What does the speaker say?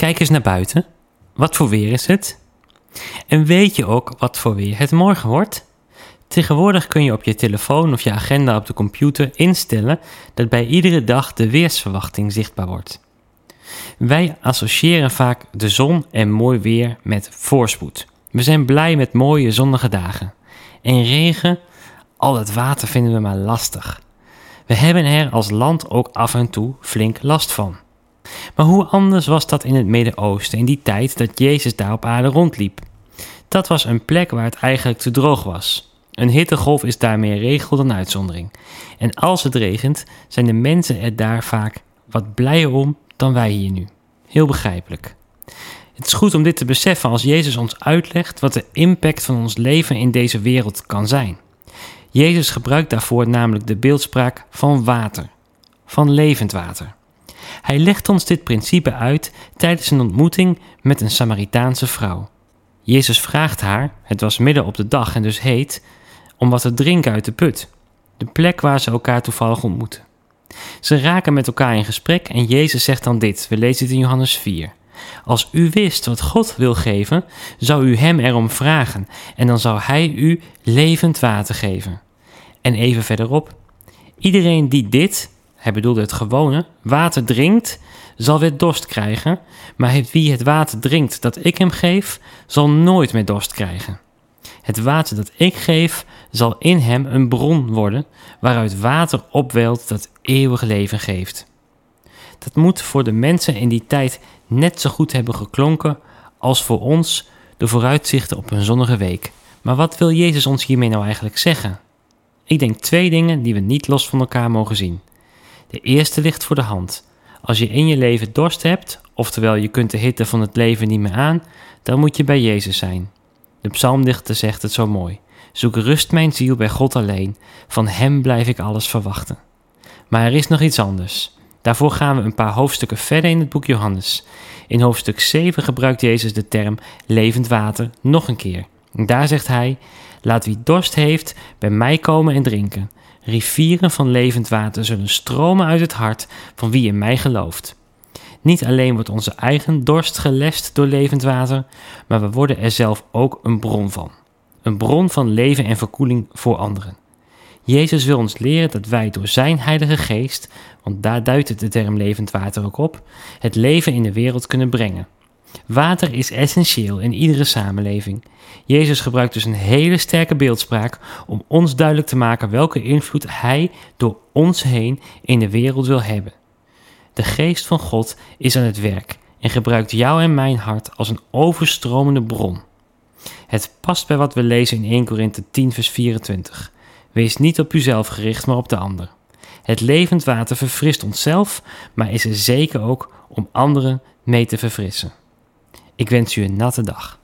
Kijk eens naar buiten. Wat voor weer is het? En weet je ook wat voor weer het morgen wordt? Tegenwoordig kun je op je telefoon of je agenda op de computer instellen dat bij iedere dag de weersverwachting zichtbaar wordt. Wij associëren vaak de zon en mooi weer met voorspoed. We zijn blij met mooie zonnige dagen. En regen, al het water vinden we maar lastig. We hebben er als land ook af en toe flink last van. Maar hoe anders was dat in het Midden-Oosten in die tijd dat Jezus daar op aarde rondliep? Dat was een plek waar het eigenlijk te droog was. Een hittegolf is daar meer regel dan uitzondering. En als het regent, zijn de mensen er daar vaak wat blijer om dan wij hier nu. Heel begrijpelijk. Het is goed om dit te beseffen als Jezus ons uitlegt wat de impact van ons leven in deze wereld kan zijn. Jezus gebruikt daarvoor namelijk de beeldspraak van water, van levend water. Hij legt ons dit principe uit tijdens een ontmoeting met een Samaritaanse vrouw. Jezus vraagt haar, het was midden op de dag en dus heet, om wat te drinken uit de put, de plek waar ze elkaar toevallig ontmoeten. Ze raken met elkaar in gesprek en Jezus zegt dan dit, we lezen het in Johannes 4. Als u wist wat God wil geven, zou u hem erom vragen en dan zou hij u levend water geven. En even verderop, iedereen die dit, hij bedoelde het gewone, water drinkt, zal weer dorst krijgen, maar wie het water drinkt dat ik hem geef, zal nooit meer dorst krijgen. Het water dat ik geef, zal in hem een bron worden, waaruit water opwelt dat eeuwig leven geeft. Dat moet voor de mensen in die tijd net zo goed hebben geklonken als voor ons de vooruitzichten op een zonnige week. Maar wat wil Jezus ons hiermee nou eigenlijk zeggen? Ik denk twee dingen die we niet los van elkaar mogen zien. De eerste ligt voor de hand. Als je in je leven dorst hebt, oftewel je kunt de hitte van het leven niet meer aan, dan moet je bij Jezus zijn. De psalmdichter zegt het zo mooi. Zoek rust mijn ziel bij God alleen, van Hem blijf ik alles verwachten. Maar er is nog iets anders. Daarvoor gaan we een paar hoofdstukken verder in het boek Johannes. In hoofdstuk 7 gebruikt Jezus de term levend water nog een keer. daar zegt hij: Laat wie dorst heeft bij mij komen en drinken. Rivieren van levend water zullen stromen uit het hart van wie in mij gelooft. Niet alleen wordt onze eigen dorst gelest door levend water, maar we worden er zelf ook een bron van. Een bron van leven en verkoeling voor anderen. Jezus wil ons leren dat wij door zijn Heilige Geest, want daar duidt het de term levend water ook op, het leven in de wereld kunnen brengen. Water is essentieel in iedere samenleving. Jezus gebruikt dus een hele sterke beeldspraak om ons duidelijk te maken welke invloed Hij door ons heen in de wereld wil hebben. De geest van God is aan het werk en gebruikt jou en mijn hart als een overstromende bron. Het past bij wat we lezen in 1 Korinthe 10 vers 24. Wees niet op uzelf gericht, maar op de ander. Het levend water verfrist onszelf, maar is er zeker ook om anderen mee te verfrissen. Ik wens u een natte dag.